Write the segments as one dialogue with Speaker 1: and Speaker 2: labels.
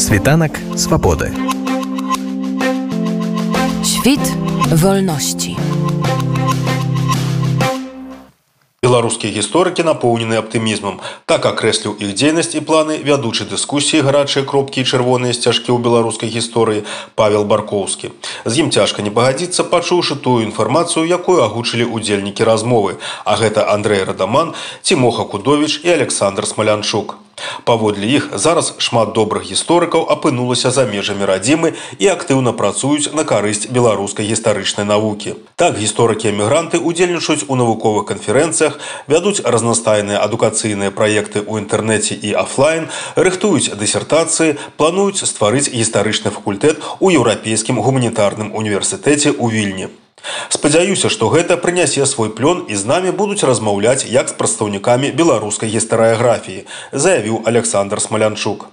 Speaker 1: Світанак свабоды.
Speaker 2: Świt wolności.
Speaker 3: Беларускія гісторыкі напоўнены аптымізмам. Так акрэсліў іх дзейнасць і планы вядучы дыскусіі гарачыя кропкі і чырвоныя сцяжкі ў беларускай гісторыі Павел Баркоўскі. З ім цяжка не пагадзіцца, пачуўшы тую інфармацыю, якую агучылі ўдзельнікі размовы, а гэта Андрэй Радаман, Цімоха Кудовіч і Александр Смалянчук. Паводле іх зараз шмат добрых гісторыкаў апынулася за межамі радзімы і актыўна працуюць на карысць беларускай гістарычнай навукі. Так гісторыкі-эмігранты удзельнічаюць у навуковых канферэнцыях, вядуць разнастайныя адукацыйныя праекты ў інтэрнэце і офлайн, рыхтуюць дысертацыі, плануюць стварыць гістарычны факультэт у еўрапейскім гуманітарным універсітэце ў вільні. Спадзяюся, што гэта прынясе свой плён і з намі будуць размаўляць як з прадстаўнікамі беларускай гістарыяграфіі, заявіў Александр Смалянчук.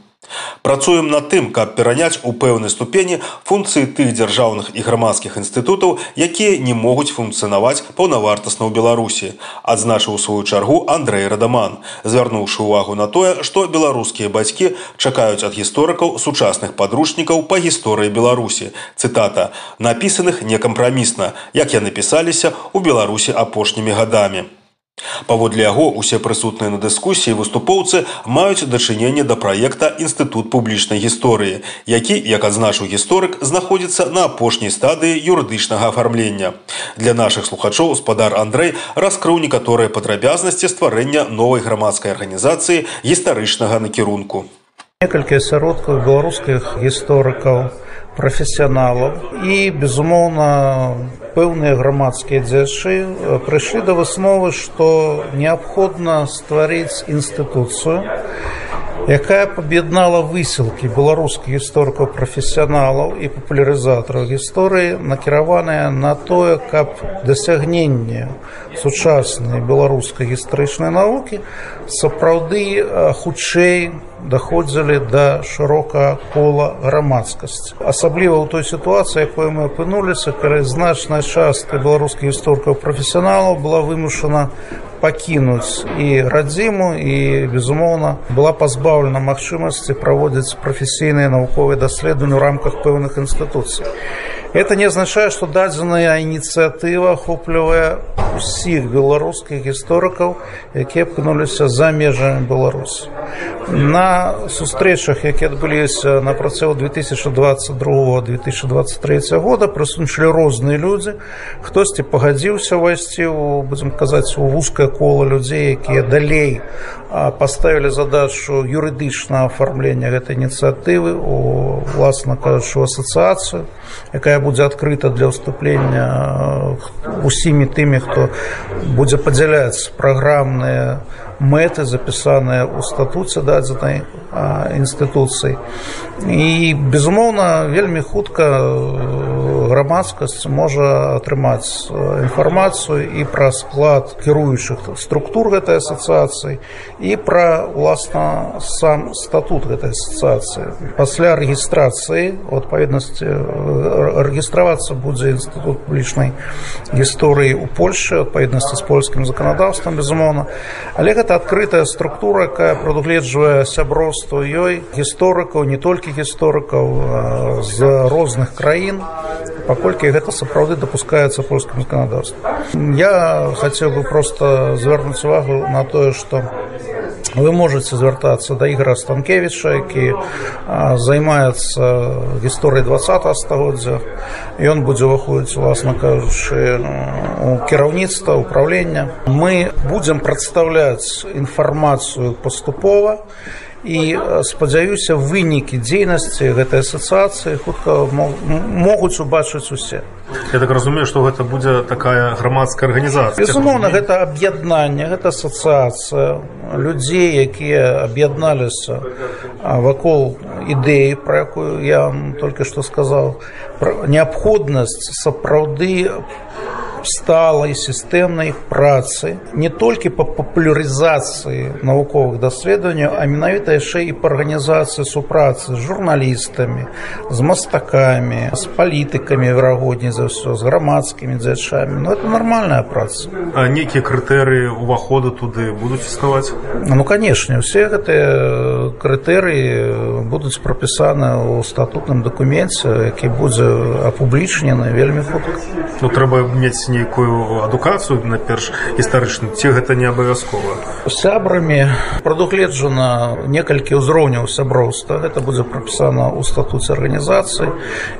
Speaker 3: Працуем над тым, каб пераняць у пэўнай ступені функцыі тых дзяржаўных і грамадскіх інстытутаў, якія не могуць функцыянаваць паўнавартасна ў Беларусі, адзначыў у сваю чаргу Андрэй Радаман, звярнуўшы ўвагу на тое, што беларускія бацькі чакаюць ад гісторыкаў сучасных падручнікаў па гісторыі Беларусі. Цытата: напісаных некампрамісна, як яны пісаліся ў Беларусі апошнімі гадамі. Паводле яго усе прысутныя на дыскусіі выступоўцы маюць дачыненне да праекта інстытут публічнай гісторыі, які, як адзначыў гісторык, знаходзіцца на апошняй стадыі юрыдычнага афармлення. Для нашых слухачоў спадар Андрэй раскрыў некаторыя падрабязнасці стварэння новай грамадскай арганізацыі гістарычнага накірунку.
Speaker 4: Некалькі асяродкаў беларускіх гісторыкаў прафесіяналаў і безумоўна пэўныя грамадскія дзяжы прыйшлі да высновы што неабходна стварыць інстытуцыю якая паб'яднала высілкі беларускіх гісторыкаў прафесіяналаў і папулярызатараў гісторыі накіраваная на тое каб дасягненне сучаснай беларускай гістарычнай навукі сапраўды хутчэй даходзілі да шырокага кола грамадскасці. Асабліва ў той сітуацыі якой мы апынуліся калі значная частка беларускіх гісторыкаў прафесіяналаў была вымушана пакінуць і радзіму і безумоўна была пазбаўлена магчымасці праводзіць прафесійныя навуковыя даследаванні ў рамках пэўных інстытуцый это не азначае што дадзеная ініцыятыва ахоплівае усіх беларускіх гісторыкаў якія апынуліся за межамі беларусі. На сустрэчах якія адбыліся на працягу 2022 2023 года прысунчылі розныя людзі. Хтосьці пагадзіўся ўвайсці у будзем казаць у вузкае кола людзей якія далей паставілі задачу юрыдычнага афармлення гэтай ініцыятывы у власна кажучы асацыяцыю якая будзе адкрыта для ўступлення усімі тымі хто будзе падзяляць праграмныя мэты запісаныя ў статуце дадзенай інстытуцыі. І безумоўна вельмі хутка грамадскасць можа атрымаць інфармацыю і пра склад кіруючых структур гэтай асацыяцыі і пра уласна сам статут гэтай асацыяцыі. Пасля рэгістрацыі у адпаведнасці рэгістравацца будзе інстытут публічнай гісторыі ў польльшы адпаведнасці з польскім заканадаўствам безумоўна. Але гэта адкрытая структура якая прадугледжвае сяброўства ёй гісторыкаў не толькі гісторыкаў з розных краін паколькі гэта сапраўды дапускаецца польскім заканадаўствам я хацеў бы просто звярнуць увагу на тое што вы можете звяртацца да ігра станкевіча які займаецца гісторыяй два стагоддзя ён будзе ўваходзіць уласна кажучы у кіраўніцтва ўправлення мы будзем прадстаўляць інфармацыю паступова і спадзяюся вынікі дзейнасці гэтай асацыяцыі хутка могуць убачыць усе.
Speaker 3: Я так разумею што гэта будзе такая грамадская арганізацыя
Speaker 4: безумоўна гэта аб'яднанне гэта асацыяцыя людзей якія аб'ядналіся вакол ідэі пра якую я вам толькі што сказаў неабходнасць сапраўды сталай сістэмнай працы не толькі па папулярызацыі навуковых даследаванняў а менавіта яшчэ і па арганізацыі супрацы з журналістамі з мастакамі з палітыкамі верагодней за ўсё з грамадскімі дзячамі ну это нармальная праца.
Speaker 3: А нейкія крытэрыі уваходу туды будуць існаваць
Speaker 4: ну канешне усе гэтыя крытэрыі будуць прапісаны ў статутным дакуменце які будзе апублічнены вельмі хутка
Speaker 3: ну трэба мець нейкую адукацыю найперш гістарычную ці гэта не абавязкова?
Speaker 4: Сябрамі прадугледжана некалькі ўзроўняў сяброўства. Гэта будзе прапісана ў статуце арганізацыі.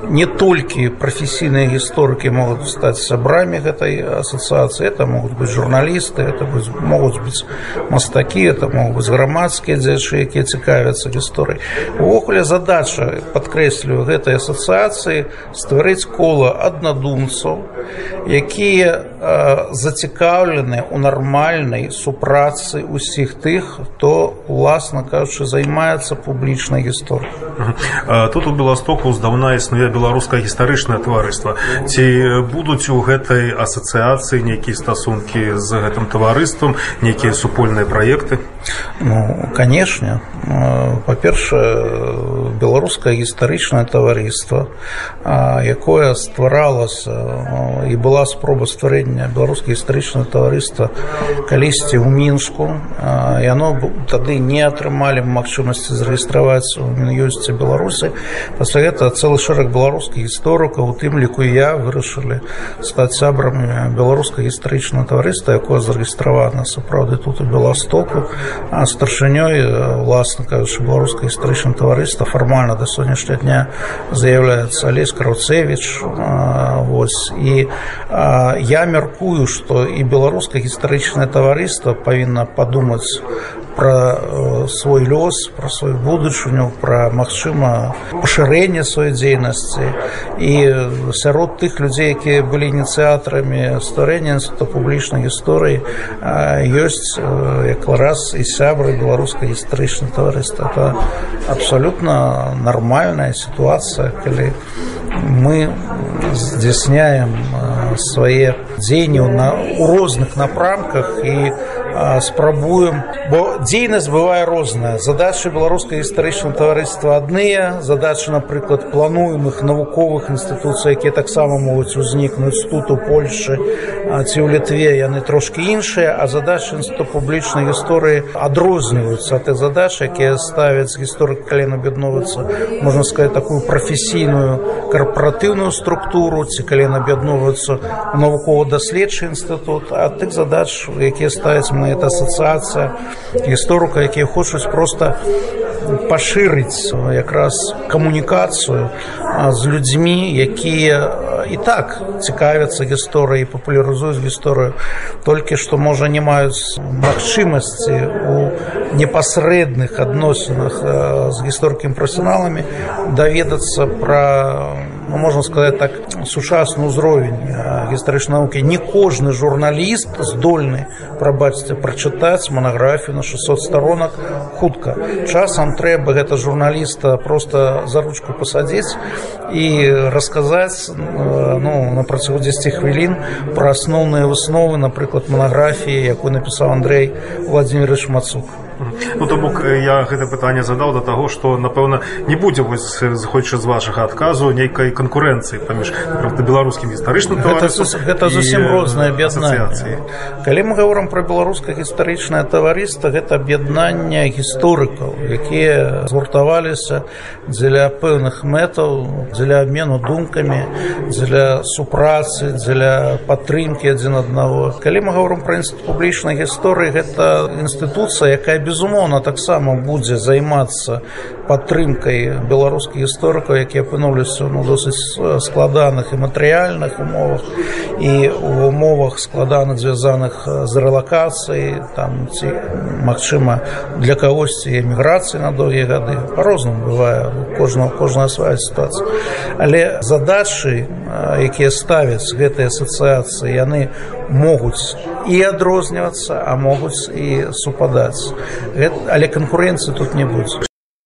Speaker 4: Не толькі прафесійныя гісторыкі могуць стаць сябрамі гэтай асацыяцыі. Это могуць быць журналісты это могуць быць мастакі это могуць быць грамадскія дзячы якія цікавяцца гісторыяй. Увогуле задача падкрэслю гэтай асацыяцыі стварыць кола аднадумцаў якія зацікаўлены ў нармальнай супрацы ўсіх тых хто уласна кажучы займаецца публічнай гісторыяй
Speaker 3: тут у беластоку здаўна існуе беларускае гістарычнае таварыства. Ці будуць у гэтай асацыяцыі нейкія стасункі з гэтым таварыствам нейкія супольныя праекты?
Speaker 4: Ну канешне. Па-першае беларускае гістарычнае таварыства якое стваралася і была спроба стварэння беларускае гістарычнае таварыства калісьці ў мінску яно тады не атрымалі магчымасці зарэгістраваць у мін'ёсці беларусі пасля гэта цэлы шэраг беларускіх гісторыкаў у тым ліку я вырашылі стаць сябрамі беларускае гістарычнае таварыства якое зарэгістравана сапраўды тут у беластоку. А старшынёй уласна кажучы беларускае гістарычнае таварыства фармальна да сённяшняга дня з'яўляецца алесь каруцевич вось і я мяркую што і беларускае гістарычнае таварыства павінна падумаць пра свой лёс пра сваю будучыню пра магчыма пашырэнне сваёй дзейнасці і сярод тых людзей якія былі ініцыятарамі стварэння інститута публічнай гісторыі ёсць як раз і сябры беларускай гістарычнай таварыства это абсалютна нармальная сітуацыя калі мы здзяйсняем свае дзеянні ў розных напрамках і спрабуем бо дзейнасць бывае розная. Задачы беларускай гістарычнага таварыства адныя. Задачы напрыклад плануемых навуковых інстытуцый якія таксама могуць узнікнуць тут у польльшы ці ў літве яны трошки іншыя. А задачы інстыту публічнай гісторыі адрозніваюцца ад тых задач якія ставяць гісторык калі аб'ядноўвацца можна сказать такую прафесійную карпаратыўную структуру ці калі аб'ядноўваюцца навукова-даследчы інстытут. А тых задач якія ставяць мы это асацыяцыя гісторыка якія хочуць просто пашырыць якраз камунікацыю з людзьмі якія і так цікавяцца гісторыяй папулярызуюць гісторыю толькі што можа не маюць магчымасці у непасрэдных адносінах з гісторыкім прафесіяналамі даведацца пра ну, можна сказаць так сучасны ўзровень гістарычнай навукі не кожны журналіст здольны прабачце прачытаць манаграфію на 600 сторонак хутка. Часам трэба гэта журналіста просто за ручку пасадзіць і расказаць ну, на працягу 10 хвілін пра асноўныя высновы напрыклад манаграфіі якую напісаў Андрей владимирович мацук
Speaker 3: Ну то бок я гэта пытанне задаў да таго што напэўна не будзе вось зыходзячы з вашага адказу нейкай канкурэнцыі паміж беларускім гістарычным
Speaker 4: гэта, гэта зусім рознае аб'яднанне. калі мы гаворам пра беларускае гістарычнае таварыства гэта аб'яднанне гісторыкаў якія згуртаваліся дзеля пэўных мэтаў дзеля абмену думкамі дзеля супрацы дзеля падтрымкі адзін аднаго. Калі мы гаворам пра інстытут публічнай гісторыі гэта інстытуцыя якая безумоўна таксама будзе займацца падтрымкай беларускіх гісторыкаў якія апынуліся ну, досыць складаных і матэрыяльных умовах і у умовах складаных звязаных з рэлакацыяй там ці магчыма для кагосьці эміграцыі на доўгія гады по-рознаму бывае кожного кожная свая сітуацыя але задачы якія ставяць гэтай асацыяцыі яны могуць і адрознівацца а могуць і супадаць Гэта, але канкурэнцыі тут не будзе